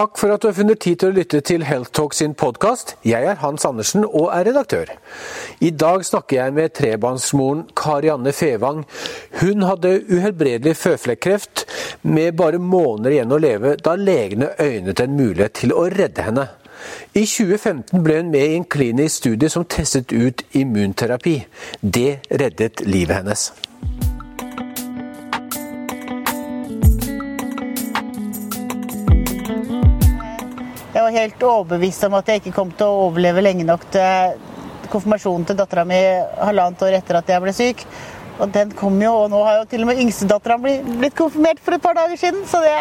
Takk for at du har funnet tid til å lytte til Health Talk sin podkast. Jeg er Hans Andersen og er redaktør. I dag snakker jeg med trebarnsmoren Karianne Fevang. Hun hadde uhelbredelig føflekkreft med bare måneder igjen å leve da legene øynet en mulighet til å redde henne. I 2015 ble hun med i en klinisk studie som testet ut immunterapi. Det reddet livet hennes. Var helt overbevist om at jeg ikke kom til å overleve lenge nok til konfirmasjonen til dattera mi halvannet år etter at jeg ble syk. Og den kom jo, og nå har jo til og med yngstedattera blitt konfirmert for et par dager siden. Så det,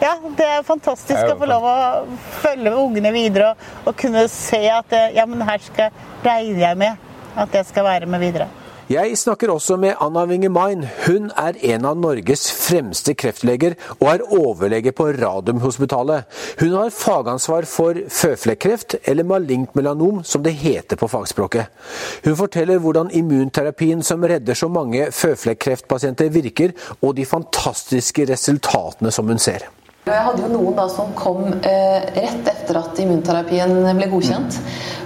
ja, det er fantastisk å få lov å følge ungene videre og, og kunne se at ja, men her skal, regner jeg med at jeg skal være med videre. Jeg snakker også med Anna Winge. Hun er en av Norges fremste kreftleger og er overlege på Radiumhospitalet. Hun har fagansvar for føflekkreft, eller malignt melanom som det heter på fagspråket. Hun forteller hvordan immunterapien som redder så mange føflekkreftpasienter virker, og de fantastiske resultatene som hun ser. Jeg hadde jo noen da som kom eh, rett etter at immunterapien ble godkjent.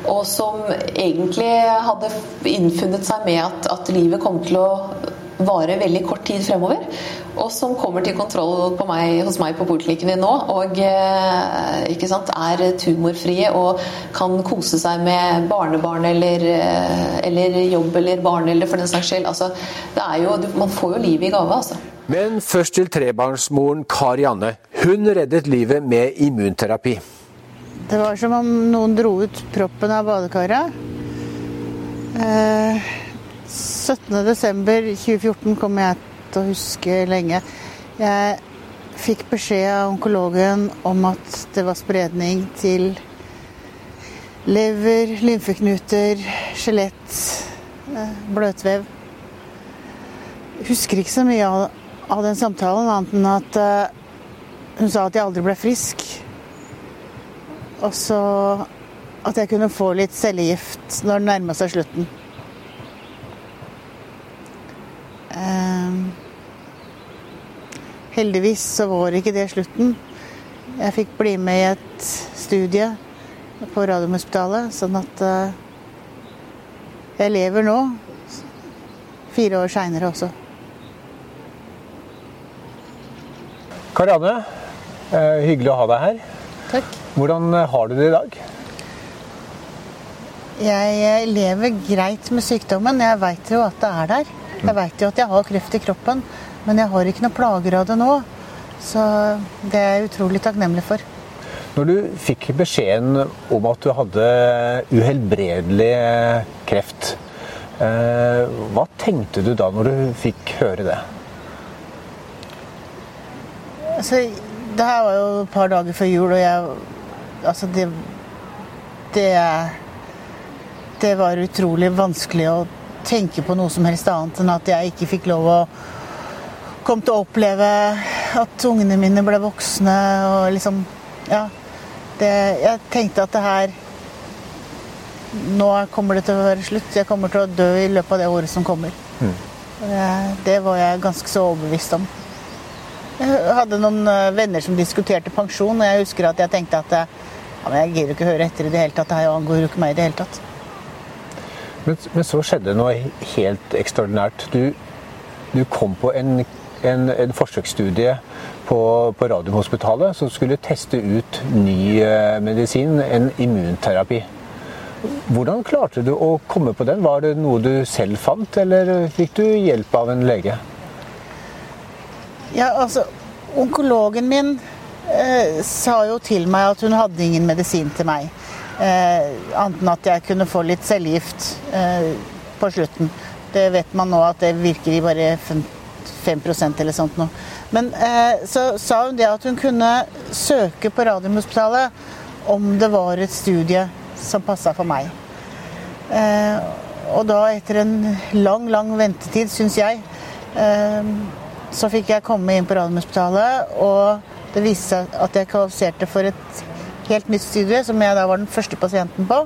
Og som egentlig hadde innfunnet seg med at, at livet kom til å vare veldig kort tid fremover. Og som kommer til kontroll meg, hos meg på poliklinikken nå og eh, sant, er tumorfrie og kan kose seg med barnebarn eller, eh, eller jobb eller barn eller for den saks skyld. Altså, jo, man får jo livet i gave, altså. Men først til trebarnsmoren Karianne. Hun reddet livet med immunterapi. Det var som om noen dro ut proppen av badekaret. Eh, 17.12.2014 kommer jeg til å huske lenge. Jeg fikk beskjed av onkologen om at det var spredning til lever, lymfeknuter, skjelett, eh, bløtvev. Husker ikke så mye av det av den samtalen, annet enn at uh, hun sa at jeg aldri ble frisk. Og så at jeg kunne få litt cellegift når det nærma seg slutten. Uh, heldigvis så var ikke det slutten. Jeg fikk bli med i et studie på Radiumhospitalet, sånn at uh, jeg lever nå, fire år seinere også. Karianne, eh, hyggelig å ha deg her. Takk. Hvordan eh, har du det i dag? Jeg eh, lever greit med sykdommen. Jeg veit jo at det er der. Jeg veit jo at jeg har kreft i kroppen, men jeg har ikke noe plager av det nå. Så det er jeg utrolig takknemlig for. Når du fikk beskjeden om at du hadde uhelbredelig kreft, hva tenkte du da når du fikk høre det? Altså, det her var jo et par dager før jul, og jeg Altså, det Det Det var utrolig vanskelig å tenke på noe som helst annet enn at jeg ikke fikk lov å komme til å oppleve at ungene mine ble voksne og liksom Ja. Det, jeg tenkte at det her Nå kommer det til å være slutt. Jeg kommer til å dø i løpet av det året som kommer. Mm. Det, det var jeg ganske så overbevist om. Jeg hadde noen eh, venner som diskuterte pensjon, og jeg husker at jeg tenkte at eh, ja, jeg gidder ikke høre etter i det hele tatt. Det her angår jo ikke meg i det hele tatt. Men, men så skjedde noe helt ekstraordinært. Du, du kom på en, en, en forsøksstudie på, på Radiumhospitalet som skulle teste ut ny eh, medisin, en immunterapi. Hvordan klarte du å komme på den? Var det noe du selv fant, eller fikk du hjelp av en lege? Ja, altså, Onkologen min eh, sa jo til meg at hun hadde ingen medisin til meg. Eh, annet enn at jeg kunne få litt cellegift eh, på slutten. Det vet man nå at det virker i bare 5, 5 eller sånt noe. Men eh, så sa hun det at hun kunne søke på Radiumhospitalet om det var et studie som passa for meg. Eh, og da, etter en lang, lang ventetid, syns jeg eh, så fikk jeg komme inn på Radiumhospitalet, og det viste seg at jeg kvalifiserte for et helt nytt studie, som jeg da var den første pasienten på,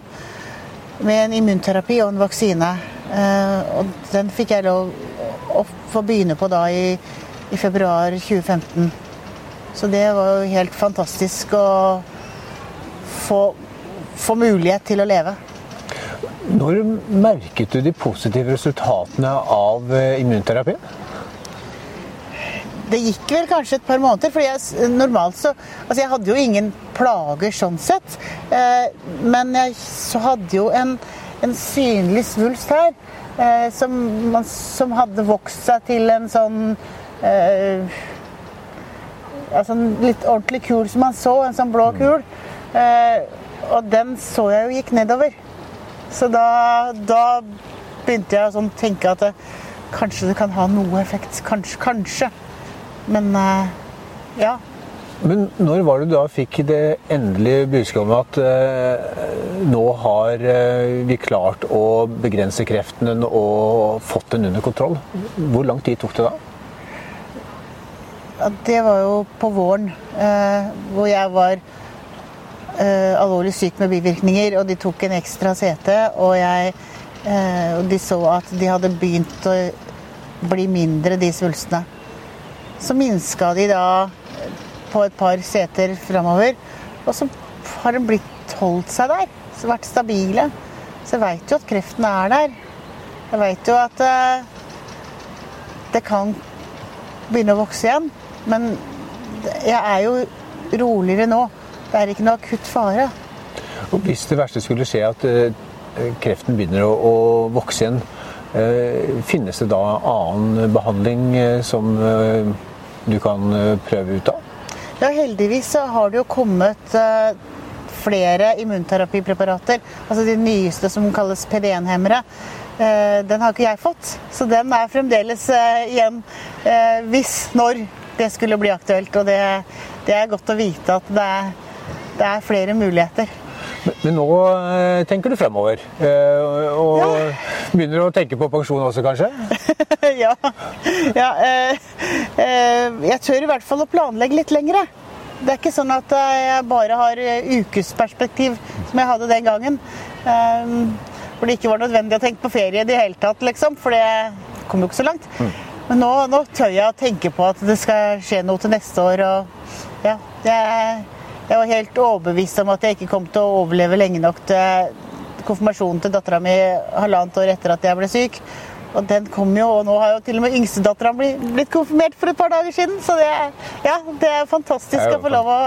med en immunterapi og en vaksine. Eh, og den fikk jeg lov å få begynne på da i, i februar 2015. Så det var jo helt fantastisk å få, få mulighet til å leve. Når merket du de positive resultatene av eh, immunterapien? Det gikk vel kanskje et par måneder, for jeg, normalt så Altså, jeg hadde jo ingen plager sånn sett. Eh, men jeg så hadde jo en, en synlig svulst her eh, som, man, som, hadde vokst seg til en sånn eh, altså en litt ordentlig kul som man så, en sånn blå kul. Eh, og den så jeg jo gikk nedover. Så da, da begynte jeg å sånn tenke at det, kanskje det kan ha noe effekt. Kanskje. kanskje. Men eh, ja. Men når var det du da fikk det endelige budskapet om at eh, nå har eh, vi klart å begrense kreften og fått den under kontroll? Hvor lang tid tok det da? Det var jo på våren, eh, hvor jeg var eh, alvorlig syk med bivirkninger, og de tok en ekstra CT, og, jeg, eh, og de så at de hadde begynt å bli mindre, de svulstene. Så minska de da på et par seter framover, og så har de blitt holdt seg der. Så vært stabile. Så jeg veit jo at kreften er der. Jeg veit jo at eh, det kan begynne å vokse igjen. Men jeg er jo roligere nå. Det er ikke noe akutt fare. Og hvis det verste skulle skje, at uh, kreften begynner å, vokse igjen, uh, finnes det da annen behandling som du kan prøve ut av? Ja, heldigvis så har det jo kommet flere immunterapipreparater. Altså de nyeste som kalles PD1-hemmere. Den har ikke jeg fått, så den er fremdeles igjen hvis, når det skulle bli aktuelt. Og det, det er godt å vite at det det er flere muligheter. Men, nå eh, tenker du fremover. Eh, og ja. begynner å tenke på pensjon også, kanskje? ja. ja eh, jeg tør i hvert fall å planlegge litt lengre. Det er ikke sånn at jeg bare har ukesperspektiv som jeg hadde den gangen. Hvor det ikke var nødvendig å tenke på ferie i det hele tatt, liksom. For det kom jo ikke så langt. Mm. Men nå, nå, tør jeg å tenke på at det skal skje noe til neste år. Og ja, jeg, jeg var helt overbevist om at jeg ikke kom til å overleve lenge nok til konfirmasjonen til dattera mi halvannet år etter at jeg ble syk. Og den kom jo, og nå har jo til og med yngstedattera blitt konfirmert for et par dager siden. Så det, ja, det er fantastisk å få lov å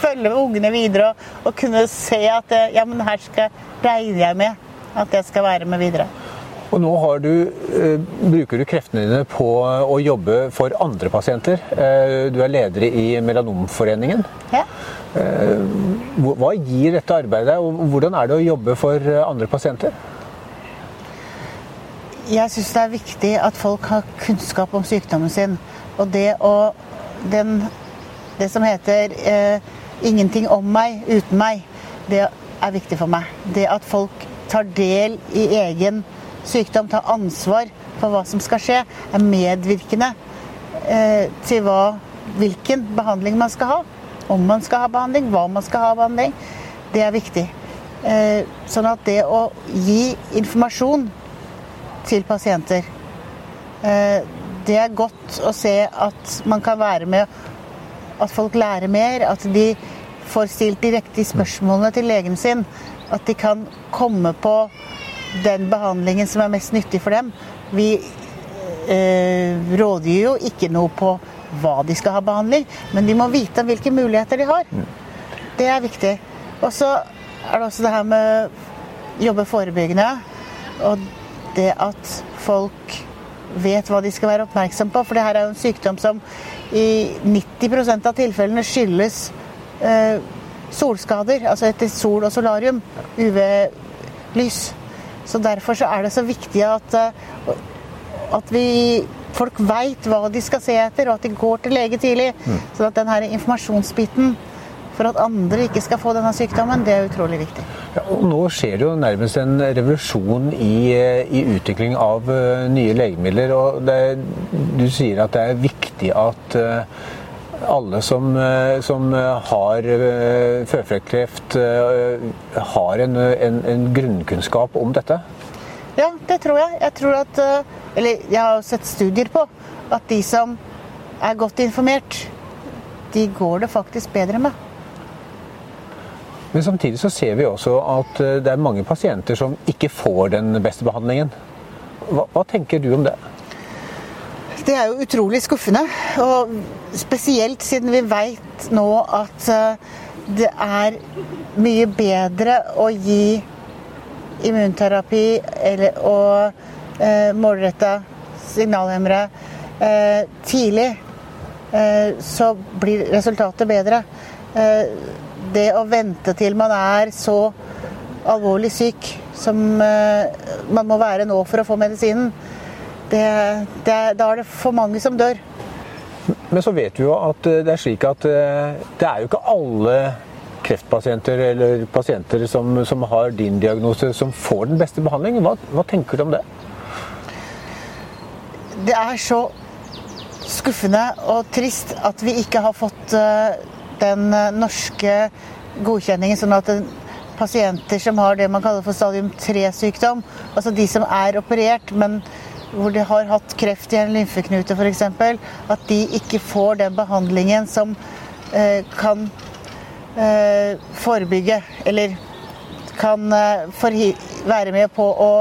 følge med ungene videre og, og kunne se at ja, men her skal, regner jeg med at jeg skal være med videre. Og nå du, eh, bruker du kreftene dine på å jobbe for andre pasienter. Eh, du er leder i Melanomforeningen. Ja. Eh, hva gir dette arbeidet, deg, og hvordan er det å jobbe for andre pasienter? Jeg syns det er viktig at folk har kunnskap om sykdommen sin. Og det, å, den, det som heter eh, 'ingenting om meg uten meg', det er viktig for meg. Det at folk tar del i egen sykdom, ta ansvar for hva som skal skje, er medvirkende eh, til hva, hvilken behandling man skal ha. Om man skal ha behandling, hva man skal ha behandling. Det er viktig. Eh, sånn at det å gi informasjon til pasienter eh, Det er godt å se at man kan være med At folk lærer mer. At de får stilt de riktige spørsmålene til legen sin. At de kan komme på den behandlingen som er mest nyttig for dem. Vi eh, rådgir jo ikke noe på hva de skal ha behandling, men de må vite hvilke muligheter de har. Det er viktig. Og så er det også det her med jobbe forebyggende. Og det at folk vet hva de skal være oppmerksom på. For det her er jo en sykdom som i 90% av tilfellene skyldes eh, solskader. Altså etter sol og solarium. UV-lys. Så Derfor så er det så viktig at, eh, at vi, folk veit hva de skal se etter, og at de går til lege tidlig. Mm. Så at den her informasjonsbiten for at andre ikke skal få denne sykdommen, det er utrolig viktig. Ja, og nå skjer det jo nærmest en revolusjon i, i utvikling av uh, nye legemidler. og det, Du sier at det er viktig at uh, alle som, eh, som har eh, føflekkreft, eh, har en, en, en, grunnkunnskap om dette? Ja, det tror jeg. Jeg tror at Eller jeg har sett studier på at de som er godt informert, de går det faktisk bedre med. Men samtidig så ser vi også at eh, det er mange pasienter som ikke får den beste behandlingen. Hva, hva tenker du om det? Det er jo utrolig skuffende. Og spesielt siden vi veit nå at eh, det er mye bedre å gi immunterapi eller, og eh, målretta signalhemmere eh, tidlig. Eh, så blir resultatet bedre. Eh, det å vente til man er så alvorlig syk som eh, man må være nå for å få medisinen, det, det, da er det for mange som dør. Men så vet vi jo at eh, det er slik at eh, det er jo ikke alle kreftpasienter eller pasienter som, som har din diagnose, som får den beste behandlingen. Hva, hva tenker du om det? Det er så skuffende og trist at vi ikke har fått den norske godkjenningen, sånn at pasienter som har det man kaller for stadium 3-sykdom, altså de som er operert, men hvor de har hatt kreft i en lymfeknute f.eks., at de ikke får den behandlingen som eh, kan eh, forebygge, eller kan eh, være med på å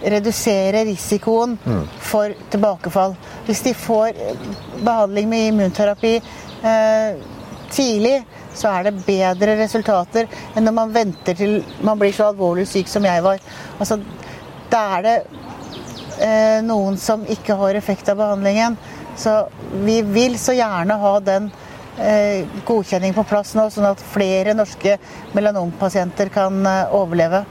redusere risikoen mm. for tilbakefall. Hvis de får behandling med immunterapi eh, tidlig, så er det bedre resultater enn når man venter til man blir så alvorlig syk som jeg var. Altså, da er det eh, noen som ikke har effekt av behandlingen. Så vi vil så gjerne ha den eh, godkjenning på plass nå, sånn at flere norske melanompasienter kan eh, overleve.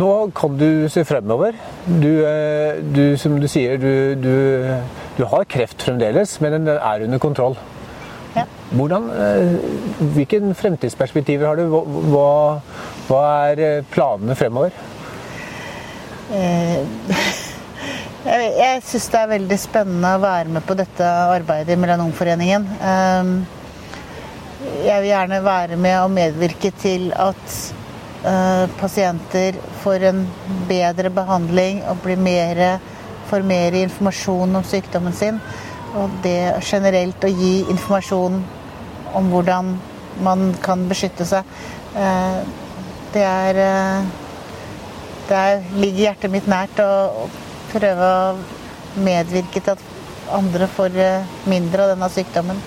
Nå kan du se fremover. Du, eh, du som du sier, du, du, du har kreft fremdeles, men den er under kontroll. Ja. Hvordan, eh, hvilke fremtidsperspektiver har du? Hva, hva er eh, planene fremover? Eh, jeg syns det er veldig spennende å være med på dette arbeidet i Melanomforeningen. Jeg vil gjerne være med og medvirke til at pasienter får en bedre behandling og blir mer, får mer informasjon om sykdommen sin. Og det generelt å gi informasjon om hvordan man kan beskytte seg, eh, det er Det ligger hjertet mitt nært å prøve å medvirke til at andre får eh, mindre av denne sykdommen.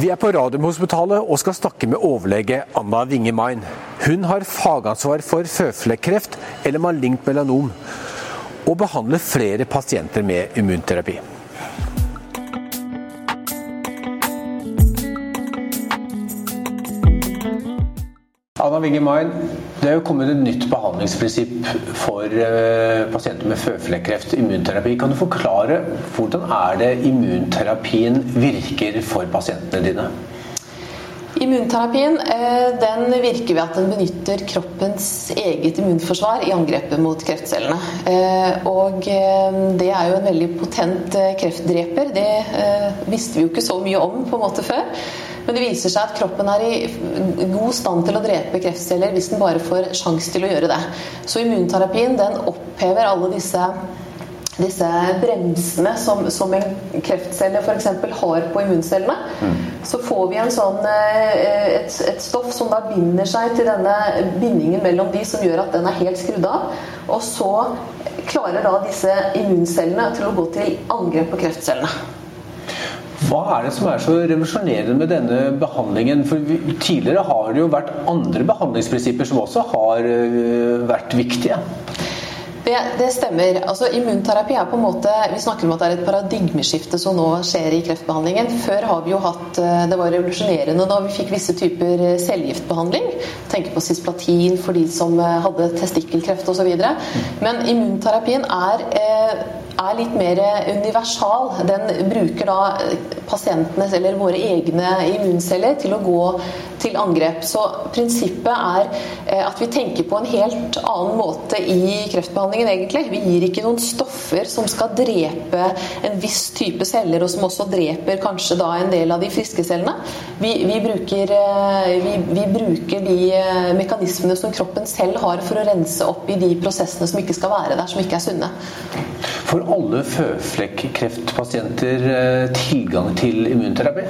Vi er på Radiumhospitalet og skal snakke med overlege Anna Winge Main. Hun har fagansvar for føflekkreft eller malignt melanom, og behandler flere pasienter med immunterapi. Anna Winge Main, det er jo kommet et nytt behandlingsprinsipp for uh, pasienter med føflekkreft, immunterapi. Kan du forklare hvordan er det immunterapien virker for pasientene dine? Immunterapien eh, den virker ved at den benytter kroppens eget immunforsvar i angrepet mot kreftcellene. Eh, og det er jo en veldig potent kreftdreper. Det visste vi jo ikke så mye om på en måte før. Men det viser seg at kroppen er i god stand til å drepe kreftceller hvis den bare får sjanse til å gjøre det. Så immunterapien den opphever alle disse disse bremsene som, som en kreftcelle f.eks. har på immuncellene. Mm. Så får vi en sånn, eh, et, et, stoff som da binder seg til denne bindingen mellom de, som gjør at den er helt skrudd av. Og så klarer da disse immuncellene til å gå til angrep på kreftcellene. Hva er det som er så revolusjonerende med denne behandlingen? For Tidligere har det jo vært andre behandlingsprinsipper som også har øh, vært viktige. Det, det, stemmer. Altså, immunterapi er på en måte Vi snakker om at det er et paradigmeskifte som nå skjer i kreftbehandlingen. Før har vi jo hatt øh, Det var revolusjonerende da vi fikk visse typer øh, cellegiftbehandling. Tenker på cisplatin for de som hadde testikkelkreft osv. Men immunterapien er eh, er litt mer universal. Den bruker da pasientenes eller våre egne immunceller til å gå til angrep. Så prinsippet er eh, at vi tenker på en helt annen måte i kreftbehandlingen, egentlig. Vi gir ikke noen stoffer som skal drepe en viss type celler, og som også dreper kanskje da en del av de friske cellene. Vi, vi, bruker, eh, vi, vi bruker, de eh, mekanismene som kroppen selv har for å rense opp i de prosessene som ikke skal være der, som ikke er sunne. Får alle føflekkreftpasienter eh, tilgang til immunterapi?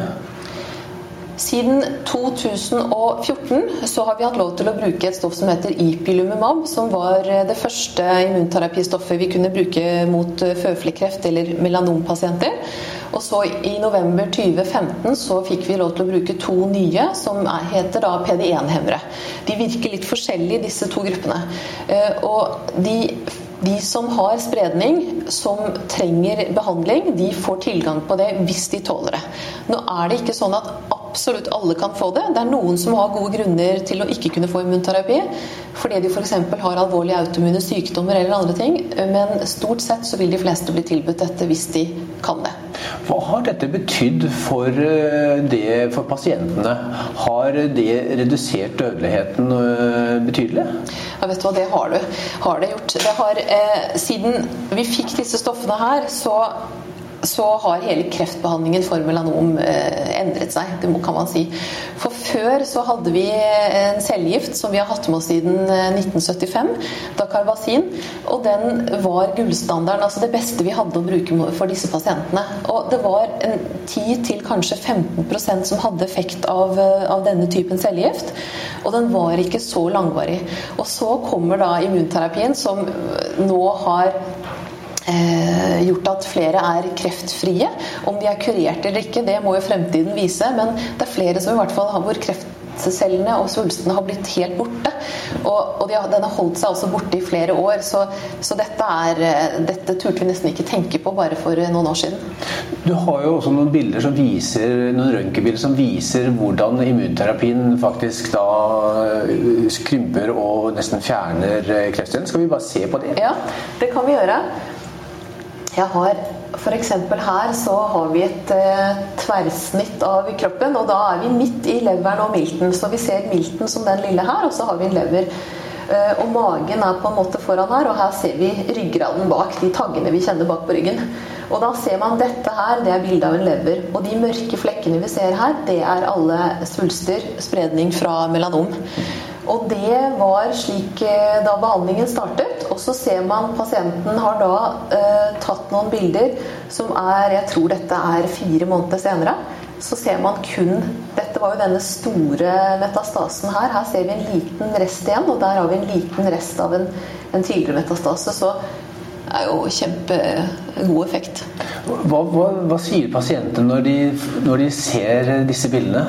Siden 2014 så har vi hatt lov til å bruke et stoff som heter ipilimumab, som var eh, det første immunterapistoffet vi kunne bruke mot eh, føflekkreft eller melanompasienter. Og så i november 2015 så fikk vi lov til å bruke to nye, som heter da PD1-hemmere. De virker litt forskjellig, disse to gruppene. Og de de som har spredning, som trenger behandling, de får tilgang på det hvis de tåler det. Nå er det ikke sånn at absolutt alle kan få det. Det er noen som har gode grunner til å ikke kunne få immunterapi, fordi de f.eks. har alvorlige autoimmune sykdommer eller andre ting. Men stort sett så vil de fleste bli tilbudt dette hvis de kan det. Hva har dette betydd for, eh, det, for pasientene? Har det redusert dødeligheten eh, betydelig? Ja, vet du hva, det har, du. har det gjort. Det har, eh, siden vi fikk disse stoffene her, så så har hele kreftbehandlingen for melanom eh, endret seg, det kan man si. For før så hadde vi en cellegift som vi har hatt med oss siden 1975, dakarbasin. Dakarvasin, og den var gullstandarden, altså det beste vi hadde å bruke for disse pasientene. Og det var 10 til kanskje 15% som hadde effekt av, eh, av denne typen cellegift, og den var ikke så langvarig. Og så kommer da immunterapien, som nå har eh, gjort at flere er kreftfrie. Om de er kurert eller ikke, det må jo fremtiden vise, men det er flere som i hvert fall har hvor kreftcellene og svulstene har blitt helt borte. Og, og de har, den har holdt seg også borte i flere år. Så, så dette, er, eh, dette turte vi nesten ikke tenke på bare for noen år siden. Du har jo også noen bilder som viser, noen røntgenbilder som viser hvordan immunterapien faktisk da skrymper krymper og nesten fjerner eh, kreftcellen. Skal vi bare se på det? Ja, det kan vi gjøre. Jeg har F.eks. her så har vi et eh, tverrsnitt av kroppen, og da er vi midt i leveren og milten. Så vi ser milten som den lille her, og så har vi en lever. Eh, og magen er på en måte foran her, og her ser vi ryggraden bak, de taggene vi kjenner bak på ryggen. Og da ser man dette her, det er bilde av en lever. Og de mørke flekkene vi ser her, det er alle svulster, spredning fra melanom. Og det var slik eh, da behandlingen startet. Og så ser man pasienten har da eh, tatt noen bilder som er Jeg tror dette er fire måneder senere. Så ser man kun Dette var jo denne store metastasen her. Her ser vi en liten rest igjen, og der har vi en liten rest av en, en tidligere metastase. Så det er jo kjempegod effekt. Hva, hva, hva sier pasientene når de, når de, ser disse bildene?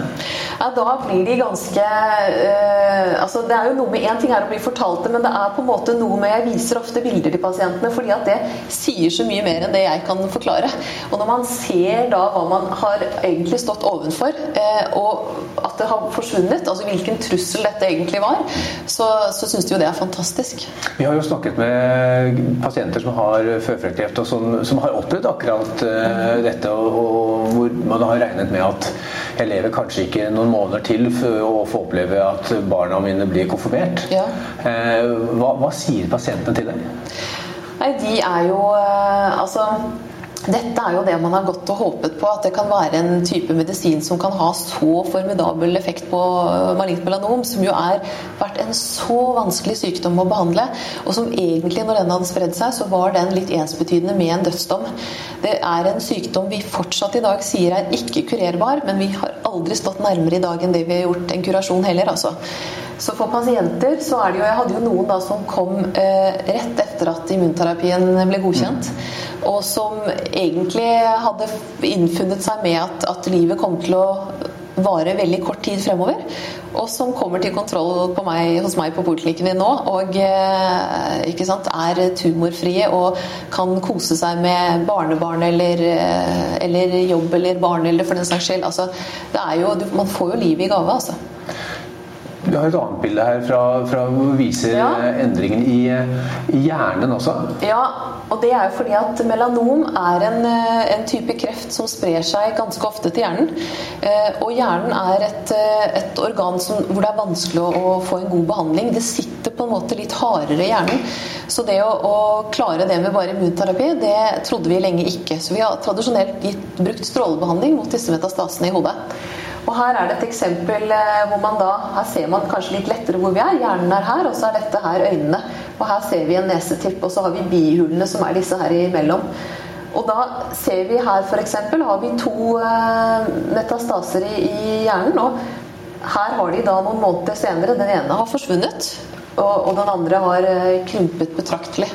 Ja, da blir de ganske øh, altså det er jo noe med Én ting er å bli fortalt det, men det er på en måte noe med Jeg viser ofte bilder til pasientene fordi at det sier så mye mer enn det jeg kan forklare. Og når man ser da hva man har egentlig stått ovenfor, øh, og at det har forsvunnet, altså hvilken trussel dette egentlig var, så, så syns de jo det er fantastisk. Vi har jo snakket med pasienter som har føflekkreft, og som, som, har opplevd akkurat uh, dette, og, og, hvor man har regnet med at jeg lever kanskje ikke noen måneder til for å få oppleve at barna mine blir konfirmert. Ja. Uh, hva, hva, sier pasientene til deg? Nei, de er jo uh, Altså dette er jo det man har gått og håpet på, at det kan være en type medisin som kan ha så formidabel effekt på malignt melanom, som jo er vært en så vanskelig sykdom å behandle, og som egentlig, når den hadde spredd seg, så var den litt ensbetydende med en dødsdom. Det er en sykdom vi fortsatt i dag sier er ikke kurerbar, men vi har aldri stått nærmere i dag enn det vi har gjort en kurasjon heller, altså. Så for pasienter så er det jo Jeg hadde jo noen da som kom eh, rett etter at immunterapien ble godkjent. Og som egentlig hadde innfunnet seg med at, at livet kom til å vare veldig kort tid fremover. Og som kommer til kontroll meg, hos meg på poliklinikken nå og eh, sant, er tumorfrie og kan kose seg med barnebarn eller, eh, eller jobb eller barn eller for den saks skyld. Altså, jo, man får jo livet i gave, altså. Du har et annet bilde her fra, fra hvor viser ja. endringen i, i, hjernen også. Ja, og det er jo fordi at melanom er en, en, type kreft som sprer seg ganske ofte til hjernen. Eh, og hjernen er et, et organ som, hvor det er vanskelig å, å, få en god behandling. Det sitter på en måte litt hardere i hjernen. Så det å, å klare det med bare immunterapi, det trodde vi lenge ikke. Så vi har tradisjonelt gitt, brukt strålebehandling mot disse metastasene i hodet. Og Her er det et eksempel eh, hvor man da Her ser man kanskje litt lettere hvor vi er. Hjernen er her, og så er dette her øynene. Og her ser vi en nesetipp, og så har vi bihulene som er disse her imellom. Og da ser vi her f.eks. har vi to eh, metastaser i, hjernen. og her har de da noen måneder senere Den ene har forsvunnet, og, og den andre har eh, krympet betraktelig.